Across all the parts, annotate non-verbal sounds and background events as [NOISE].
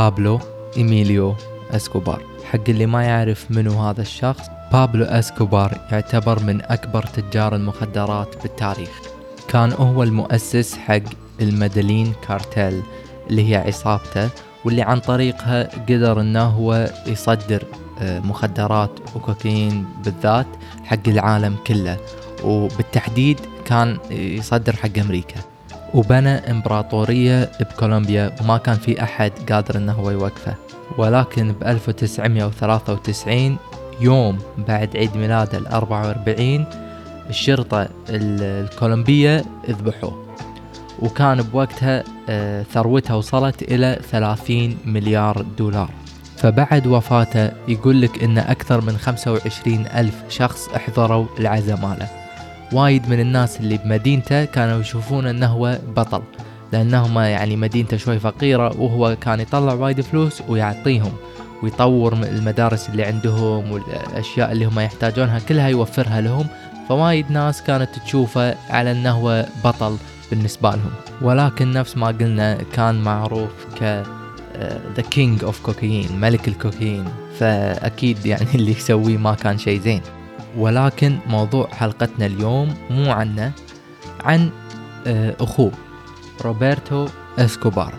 بابلو إيميليو إسكوبار. حق اللي ما يعرف منو هذا الشخص بابلو إسكوبار يعتبر من أكبر تجار المخدرات بالتاريخ. كان هو المؤسس حق ال Medellin cartel اللي هي عصابته واللي عن طريقها قدر إنه هو يصدر آه، مخدرات وكوكايين بالذات حق العالم كله. وبالتحديد كان يصدر حق أمريكا. وبنى إمبراطورية بكولومبيا وما كان في أحد قادر إنه هو يوقفه. ولكن ب 1993 يوم بعد عيد ميلاده ال 44 الشرطة الكولومبية ذبحوه وكان بوقتها آه، ثروتها وصلت إلى 30 مليار دولار. فبعد وفاته يقول لك إن أكثر من 25 ألف شخص احضروا العزاء ماله. وايد من الناس اللي بمدينته كانوا يشوفون إنه هو بطل. لانهم يعني مدينته شوي فقيرة وهو كان يطلع وايد فلوس ويعطيهم ويطور المدارس اللي عندهم والأشياء اللي هم يحتاجونها كلها يوفرها لهم. فوايد ناس كانت تشوفه على إنه هو بطل بالنسبة لهم. ولكن نفس ما قلنا كان معروف ك the king of cocaine ملك الكوكايين. فأكيد يعني اللي يسويه ما كان شيء زين. ولكن موضوع حلقتنا اليوم مو عنه عن آه، أخوه روبرتو إسكوبار.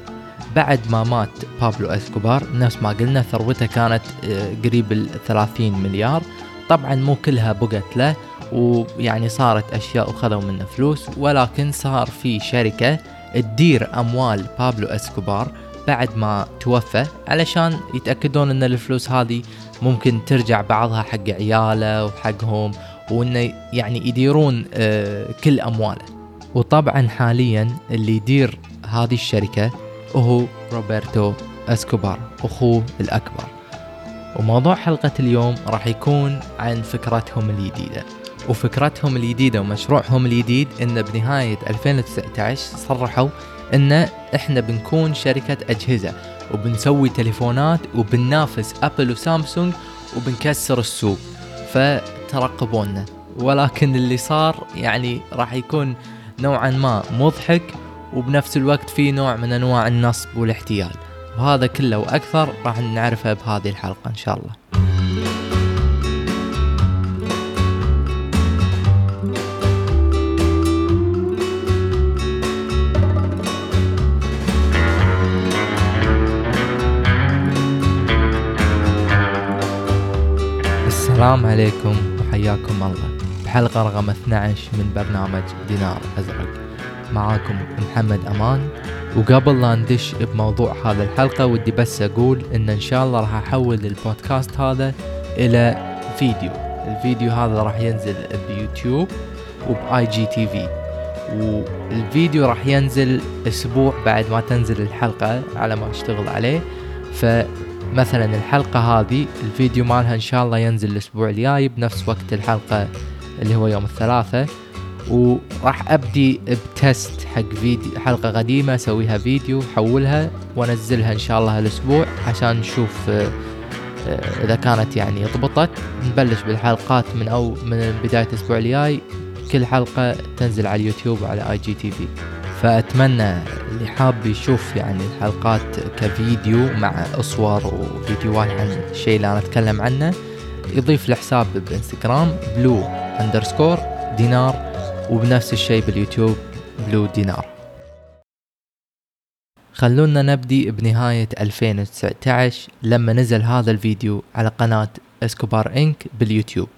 بعد ما مات بابلو إسكوبار نفس ما قلنا ثروته كانت آه، قريب ال 30 مليار. طبعا مو كلها بقت له ويعني صارت أشياء وخذوا منه فلوس. ولكن صار في شركة تدير أموال بابلو إسكوبار. بعد ما توفى علشان يتأكدون إن الفلوس هذه ممكن ترجع بعضها حق عياله وحقهم وإنه يعني يديرون آه، كل أمواله. وطبعا حاليا اللي يدير هذه الشركة هو روبرتو إسكوبار أخوه الأكبر. وموضوع حلقة اليوم راح يكون عن فكرتهم الجديدة. وفكرتهم الجديدة ومشروعهم الجديد إن بنهاية 2019 صرحوا إن إحنا بنكون شركة أجهزة وبنسوي تليفونات وبننافس أبل وسامسونج وبنكسر السوق. فترقبونا. ولكن اللي صار يعني راح يكون نوعا ما مضحك وبنفس الوقت في نوع من أنواع النصب والاحتيال. وهذا كله وأكثر راح نعرفه بهذه الحلقة إن شاء الله. السلام عليكم وحياكم الله. بحلقة رقم 12 من برنامج دينار أزرق. معاكم محمد أمان. وقبل لا ندش بموضوع هذا الحلقة ودي بس أقول إن إن شاء الله راح أحول البودكاست هذا إلى فيديو. الفيديو هذا راح ينزل بيوتيوب وب IGTV. والفيديو راح ينزل أسبوع بعد ما تنزل الحلقة على ما أشتغل عليه. ف مثلا الحلقة هذه الفيديو مالها إن شاء الله ينزل الأسبوع الجاي بنفس وقت الحلقة اللي هو يوم الثلاثاء وراح أبدي ب test حق فيديو حلقة قديمة أسويها فيديو حولها وأنزلها إن شاء الله الأسبوع عشان نشوف آه، آه، إذا كانت يعني ضبطت نبلش بالحلقات من أو من بداية الأسبوع الجاي. كل حلقة تنزل على اليوتيوب وعلى IGTV فأتمنى اللي حاب يشوف يعني الحلقات كفيديو مع صور وفيديوهات عن الشيء اللي أنا أتكلم عنه يضيف الحساب بإنستغرام blue underscore دينار وبنفس الشيء باليوتيوب blue دينار خلونا نبدي بنهاية 2019 لما نزل هذا الفيديو على قناة إسكوبار إنك باليوتيوب.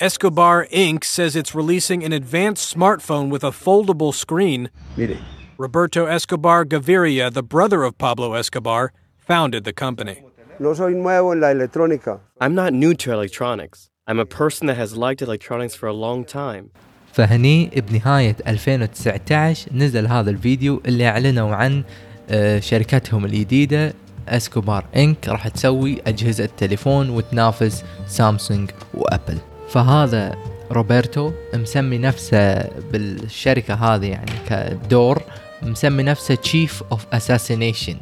Escobar Inc. says it's releasing an advanced smartphone with a foldable screen. Mire, Roberto Escobar Gaviria, the brother of Pablo Escobar, founded the company. no soy nuevo en la electrónica. I'm not new to electronics. I'm a person that has liked electronics for a long time. فهني بنهاية 2019 نزل هذا الفيديو اللي اعلنوا عن آه، شركتهم الجديدة اسكوبار انك راح تسوي اجهزة تليفون وتنافس سامسونج وابل فهذا روبرتو مسمي نفسه بالشركة هذه يعني كدور مسمي نفسه chief of assassination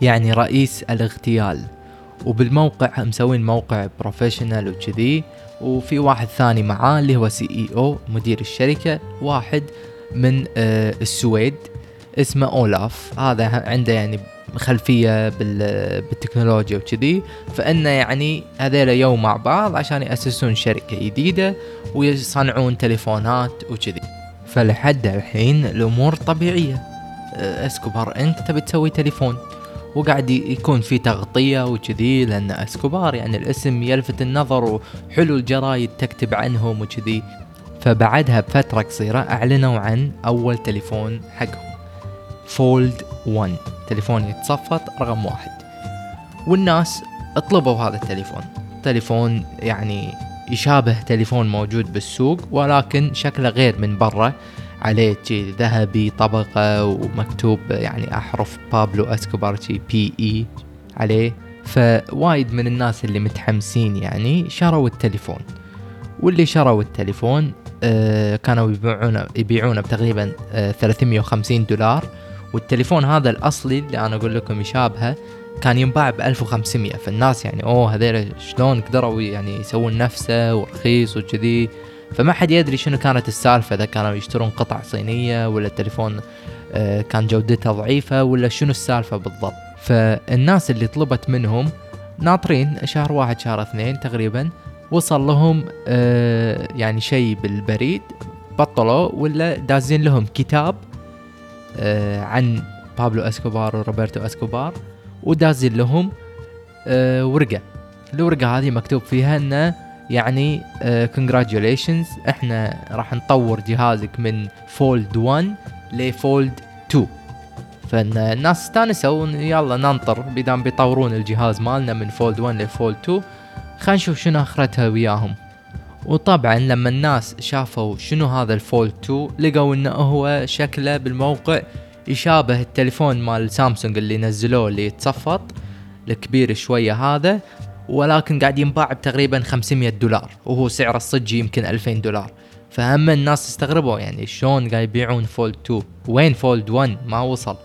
يعني رئيس الاغتيال. وبالموقع مسوين موقع professional وكذي. وفي واحد ثاني معاه اللي هو CEO مدير الشركة واحد من آه، السويد. اسمه أولاف. هذا عنده يعني خلفية بالتكنولوجيا وكذي. فإنه يعني هذيلا يوم مع بعض عشان يأسسون شركة جديدة ويصنعون تليفونات وكذي. فلحد الحين الأمور طبيعية. إسكوبار أنت تبي تسوي تليفون. وقاعد يكون في تغطية وكذي لأن إسكوبار يعني الاسم يلفت النظر وحلو الجرايد تكتب عنهم وكذي. فبعدها بفترة قصيرة أعلنوا عن أول تليفون حقهم. Fold 1 تليفون يتصفط رقم واحد. والناس طلبوا هذا التليفون. تليفون يعني يشابه تليفون موجود بالسوق ولكن شكله غير من برا. عليه ذهبي طبقة ومكتوب يعني أحرف بابلو أسكوبار بي إي عليه. فوايد من الناس اللي متحمسين يعني شروا التليفون. واللي شروا التليفون آه كانوا يبيعونه يبيعونه بتقريبا آه 350 دولار. والتليفون هذا الأصلي اللي أنا أقول لكم يشابهه كان ينباع ب 1500 فالناس يعني أوه هذول شلون قدروا يعني يسوون نفسه ورخيص وكذي. فما حد يدري شنو كانت السالفة. إذا كانوا يشترون قطع صينية ولا التليفون آه، كان جودته ضعيفة ولا شنو السالفة بالضبط. فالناس اللي طلبت منهم ناطرين شهر واحد شهر اثنين تقريبا وصل لهم آه، يعني شيء بالبريد بطلوا ولا دازين لهم كتاب عن بابلو إسكوبار وروبرتو إسكوبار ودازين لهم ورقة. الورقة هذه مكتوب فيها انه يعني congratulations uh, إحنا راح نطور جهازك من Fold 1 ل Fold 2 فالناس استانسوا يلا ننطر بدام بيطورون الجهاز مالنا من Fold 1 ل Fold 2 خلينا نشوف شنو أخرتها وياهم. وطبعا لما الناس شافوا شنو هذا ال Fold 2 لقوا إنه هو شكله بالموقع يشابه التليفون مال سامسونج اللي نزلوه اللي يتصفط الكبير شوية هذا ولكن قاعد ينباع بتقريبا 500 دولار وهو سعر الصجي يمكن 2000 دولار. فهم الناس استغربوا يعني شلون قاعد يبيعون Fold 2 وين Fold 1 ما وصل.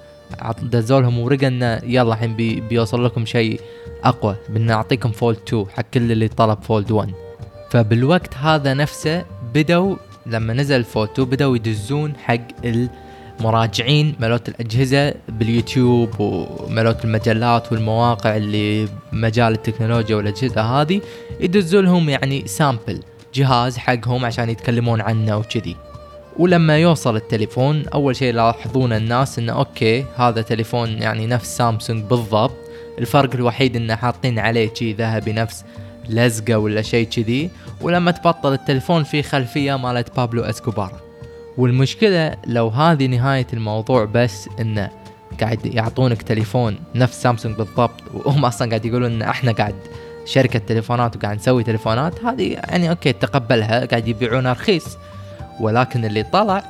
دزوا لهم ورقة إنه يلا الحين بي بيوصل لكم شيء أقوى. بنعطيكم Fold 2 حق كل اللي طلب Fold 1 فبالوقت هذا نفسه بدوا لما نزل 2 بدوا يدزون حق ال مراجعين ملوت الأجهزة باليوتيوب وملوت المجلات والمواقع اللي مجال التكنولوجيا والأجهزة هذه يدزوا لهم يعني sample جهاز حقهم عشان يتكلمون عنه وكذي. ولما يوصل التليفون أول شيء يلاحظون الناس إنه okay هذا تليفون يعني نفس سامسونج بالضبط. الفرق الوحيد إنه حاطين عليه شي ذهبي نفس لزقة ولا شيء كذي ولما تبطل التليفون في خلفية مالت بابلو إسكوبار. والمشكلة لو هذه نهاية الموضوع بس إنه قاعد يعطونك تليفون نفس سامسونج بالضبط وهم أصلا قاعد يقولون إن إحنا قاعد شركة تليفونات وقاعد نسوي تليفونات هذه يعني okay تقبلها قاعد يبيعونها رخيص. ولكن اللي طلع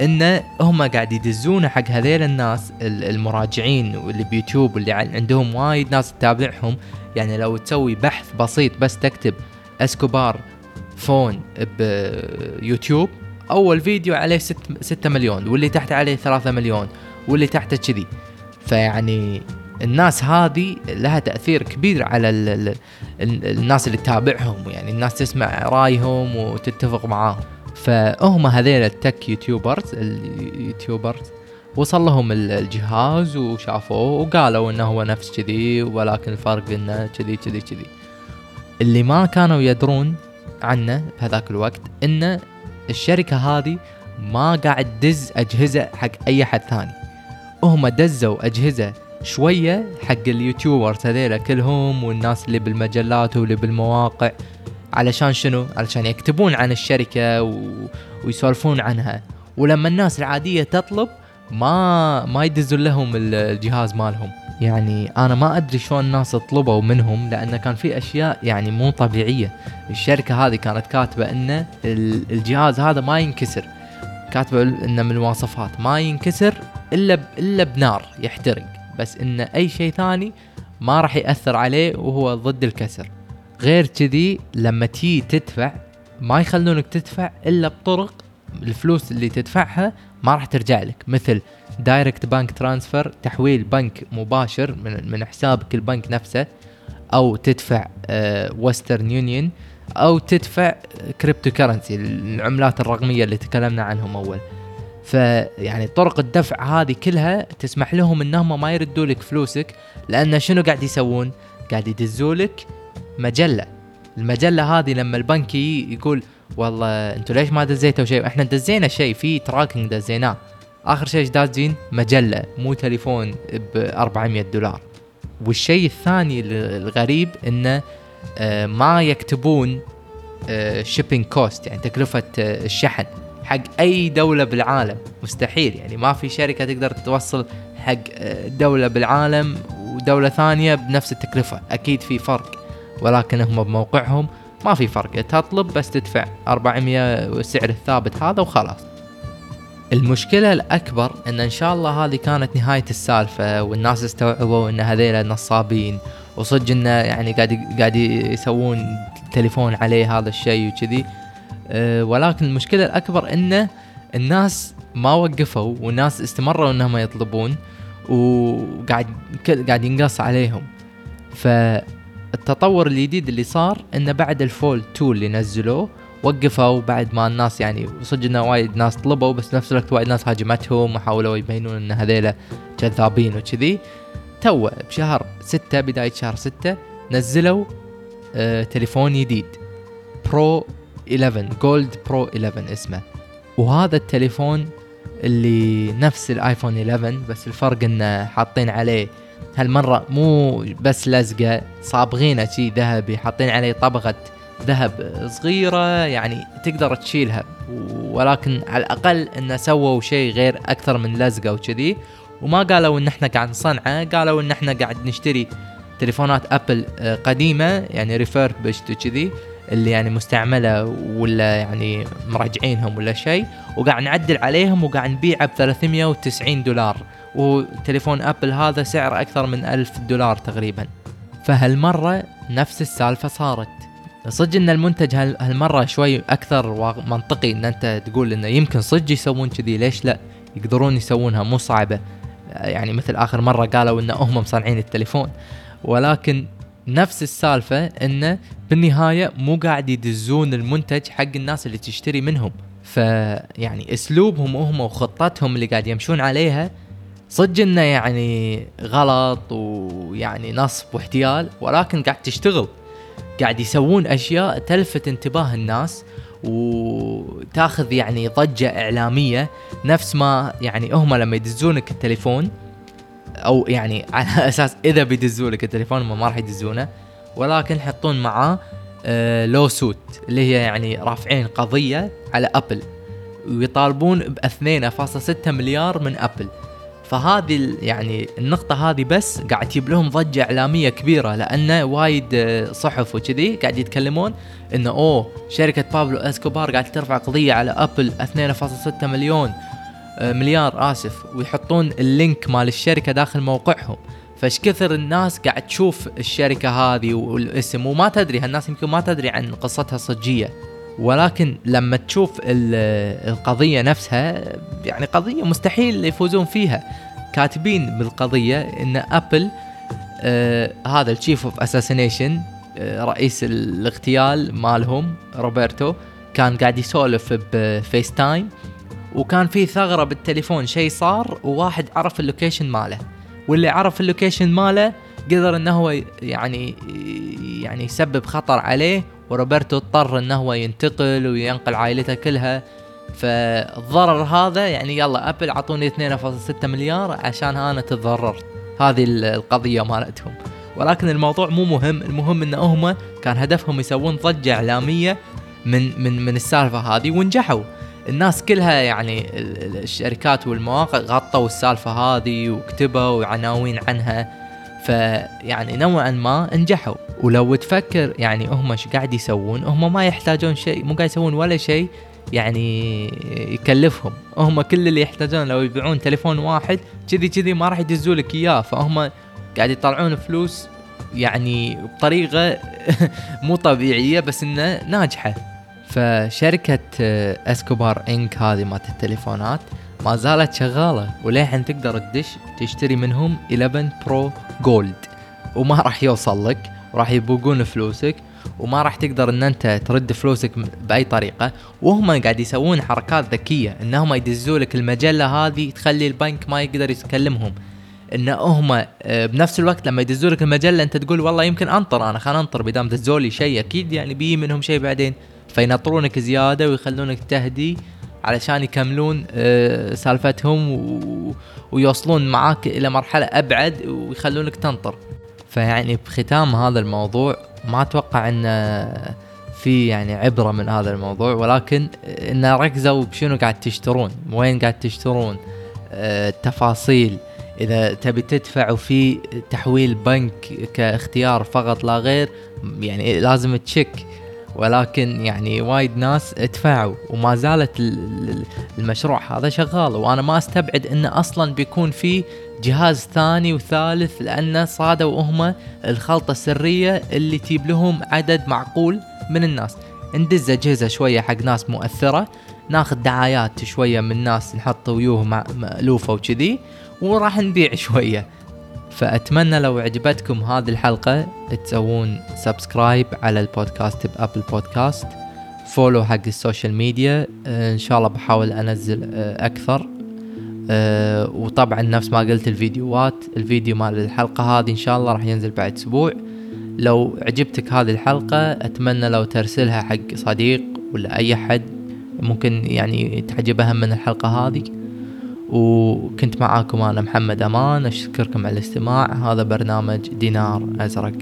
انه هم قاعد يدزونه حق هذيل الناس المراجعين واللي بيوتيوب واللي عندهم وايد ناس تتابعهم. يعني لو تسوي بحث بسيط بس تكتب اسكوبار phone بيوتيوب أول فيديو عليه 6 مليون واللي تحت عليه 3 مليون واللي تحته كذي. فيعني الناس هذه لها تأثير كبير على ال ال ال الناس اللي تتابعهم يعني الناس تسمع رأيهم وتتفق معاهم. فهم هذيل ال tech YouTubers ال YouTubers وصل لهم الجهاز وشافوه وقالوا إنه هو نفس كذي ولكن الفرق إنه كذي كذي كذي. اللي ما كانوا يدرون عنه بهذاك الوقت انه الشركة هذه ما قاعد تدز أجهزة حق أي حد ثاني. هم دزوا أجهزة شوية حق اليوتيوبرز هذيلا كلهم والناس اللي بالمجلات واللي بالمواقع علشان شنو؟ علشان يكتبون عن الشركة و... ويسولفون عنها. ولما الناس العادية تطلب ما ما يدزون لهم الجهاز مالهم. يعني أنا ما أدري شلون الناس طلبوا منهم لأن كان في أشياء يعني مو طبيعية. الشركة هذه كانت كاتبة إن الجهاز هذا ما ينكسر. كاتبة انه من المواصفات ما ينكسر إلا إلا بنار يحترق. بس إن أي شيء ثاني ما راح يأثر عليه وهو ضد الكسر. غير كذي لما تي تدفع ما يخلونك تدفع إلا بطرق الفلوس اللي تدفعها ما راح ترجع لك مثل direct bank transfer تحويل بنك مباشر من من حسابك البنك نفسه أو تدفع ويسترن آه، يونيون أو تدفع cryptocurrency العملات الرقمية اللي تكلمنا عنهم أول فيعني طرق الدفع هذه كلها تسمح لهم إنهم ما يردوا لك فلوسك لأن شنو قاعد يسوون؟ قاعد يدزوا لك مجلة. المجلة هذه لما البنك يقول والله أنتم ليش ما دزيتوا شيء؟ إحنا دزينا شيء في tracking دزيناه. آخر شيء دازين؟ مجلة مو تليفون ب 400 دولار. والشيء الثاني الغريب إنه آه، ما يكتبون shipping cost يعني تكلفة آه، الشحن حق أي دولة بالعالم. مستحيل يعني ما في شركة تقدر توصل حق آه، دولة بالعالم ودولة ثانية بنفس التكلفة. أكيد في فرق. ولكن هم بموقعهم ما في فرق. تطلب بس تدفع 400 والسعر الثابت هذا وخلاص. المشكلة الأكبر أن إن شاء الله هذه كانت نهاية السالفة والناس استوعبوا أن هذيلا نصابين وصدق انه يعني قاعد قاعد يسوون تليفون عليه هذا الشيء وكذي. أه ولكن المشكلة الأكبر انه الناس ما وقفوا والناس استمروا إنهم يطلبون وقاعد قاعد ينقص عليهم. فالتطور الجديد اللي صار إنه بعد ال Fold 2 اللي نزلوه وقفوا بعد ما الناس يعني صدق انه وايد ناس طلبوا بس نفس الوقت وايد ناس هاجمتهم وحاولوا يبينون إن هذيلا كذابين وكذي. تو بشهر ستة بداية شهر ستة نزلوا آه تليفون جديد. Pro 11 Gold Pro 11 اسمه. وهذا التليفون اللي نفس الايفون 11 بس الفرق إنه حاطين عليه هالمرة مو بس لزقة صابغينه شي ذهبي حاطين عليه طبقة ذهب صغيرة يعني تقدر تشيلها. ولكن على الأقل إنه سووا شيء غير أكثر من لزقة وكذي. وما قالوا إن إحنا قاعد نصنعه قالوا إن إحنا قاعد نشتري تليفونات أبل آه، قديمة يعني refurbished وكذي اللي يعني مستعملة ولا يعني مراجعينهم ولا شيء وقاعد نعدل عليهم وقاعد نبيعه ب 390 دولار. وتليفون أبل هذا سعر أكثر من 1000 دولار تقريبا. فهالمرة نفس السالفة صارت. صدق إن المنتج هالمرة شوي أكثر منطقي إن أنت تقول إنه يمكن صدق يسوون كذي ليش لا؟ يقدرون يسوونها مو صعبة. يعني مثل آخر مرة قالوا إن هم مصنعين التليفون. ولكن نفس السالفة انه بالنهاية مو قاعد يدزون المنتج حق الناس اللي تشتري منهم. فيعني أسلوبهم هم وخطتهم اللي قاعد يمشون عليها صدق إنه يعني غلط ويعني نصب واحتيال ولكن قاعد تشتغل. قاعد يسوون أشياء تلفت انتباه الناس وتاخذ يعني ضجة إعلامية نفس ما يعني هم لما يدزونك التليفون أو يعني [LAUGHS] على أساس إذا بيدزوا لك التليفون ما راح يدزونه ولكن يحطون معاه آه lawsuit اللي هي يعني رافعين قضية على أبل ويطالبون ب 2.6 مليار من أبل. فهذه يعني النقطة هذه بس قاعد تجيب لهم ضجة إعلامية كبيرة لأن وايد آه، صحف وكذي قاعد يتكلمون إنه أوه شركة بابلو إسكوبار قاعد ترفع قضية على أبل 2.6 مليون آه، مليار آسف ويحطون ال link مال الشركة داخل موقعهم. فايش كثر الناس قاعد تشوف الشركة هذه والاسم؟ وما تدري هالناس يمكن ما تدري عن قصتها الصجية. ولكن لما تشوف القضية نفسها يعني قضية مستحيل يفوزون فيها. كاتبين بالقضية إن ابل آه هذا ال chief of assassination رئيس الاغتيال مالهم روبرتو كان قاعد يسولف ب FaceTime وكان في ثغرة بالتليفون. شيء صار وواحد عرف ال location ماله. واللي عرف ال location ماله قدر إنه هو يعني يعني يسبب خطر عليه وروبرتو اضطر إنه هو ينتقل وينقل عائلته كلها. فالضرر هذا يعني يلا أبل اعطوني 2.6 مليار عشان أنا تضررت هذه القضية مالتهم. ولكن الموضوع مو مهم المهم إن هم كان هدفهم يسوون ضجة إعلامية من من من السالفة هذه ونجحوا. الناس كلها يعني الشركات والمواقع غطوا السالفة هذه وكتبوا عناوين عنها. فيعني نوعا ما نجحوا. ولو تفكر يعني هم إيش قاعد يسوون هم ما يحتاجون شيء مو قاعد يسوون ولا شيء يعني يكلفهم. هم كل اللي يحتاجون لو يبيعون تليفون واحد كذي كذي ما راح يدزوا لك إياه. فهم قاعد يطلعون فلوس يعني بطريقة [LAUGHS] مو طبيعية بس إنه ناجحة. فشركة إسكوبار إنك هذه مالت التليفونات ما زالت شغالة وللحين تقدر تدش تشتري منهم 11 Pro Gold. وما راح يوصل لك راح يبوقون فلوسك وما راح تقدر إن أنت ترد فلوسك بأي طريقة. وهم قاعد يسوون حركات ذكية انهم يدزوا لك المجلة هذه تخلي البنك ما يقدر يكلمهم إن هم آه، بنفس الوقت لما يدزوا لك المجلة أنت تقول والله يمكن أنطر أنا خلينا أنطر بدام دزوا لي شيء أكيد يعني بيجي منهم شيء بعدين. فينطرونك زيادة ويخلونك تهدي علشان يكملون آه، سالفتهم. ويوصلون معاك إلى مرحلة أبعد ويخلونك تنطر فيعني بختام هذا الموضوع ما أتوقع إن في يعني عبرة من هذا الموضوع ولكن إن ركزوا بشنو قاعد تشترون وين قاعد تشترون آه، التفاصيل إذا تبي تدفع وفي تحويل بنك كاختيار فقط لا غير يعني لازم تشك ولكن يعني وايد ناس دفعوا وما زالت ال- ال- المشروع هذا شغال. وأنا ما أستبعد انه أصلا بيكون في جهاز ثاني وثالث لأنه صادوا هم الخلطة السرية اللي تجيب لهم عدد معقول من الناس. ندز أجهزة شوية حق ناس مؤثرة ناخذ دعايات شوية من ناس نحط ويوه مألوفة وكذي وراح نبيع [LAUGHS] شوية. فأتمنى لو عجبتكم هذه الحلقة تسوون subscribe على البودكاست ب Apple Podcast follow حق ال social media. آه، إن شاء الله بحاول أنزل آه، أكثر. آه، وطبعا نفس ما قلت الفيديوهات الفيديو مال الحلقة هذه إن شاء الله راح ينزل بعد أسبوع. لو عجبتك هذه الحلقة أتمنى لو ترسلها حق صديق ولا أي حد ممكن يعني تعجبها من الحلقة هذه. وكنت معاكم أنا محمد أمان أشكركم على الاستماع. هذا برنامج دينار أزرق.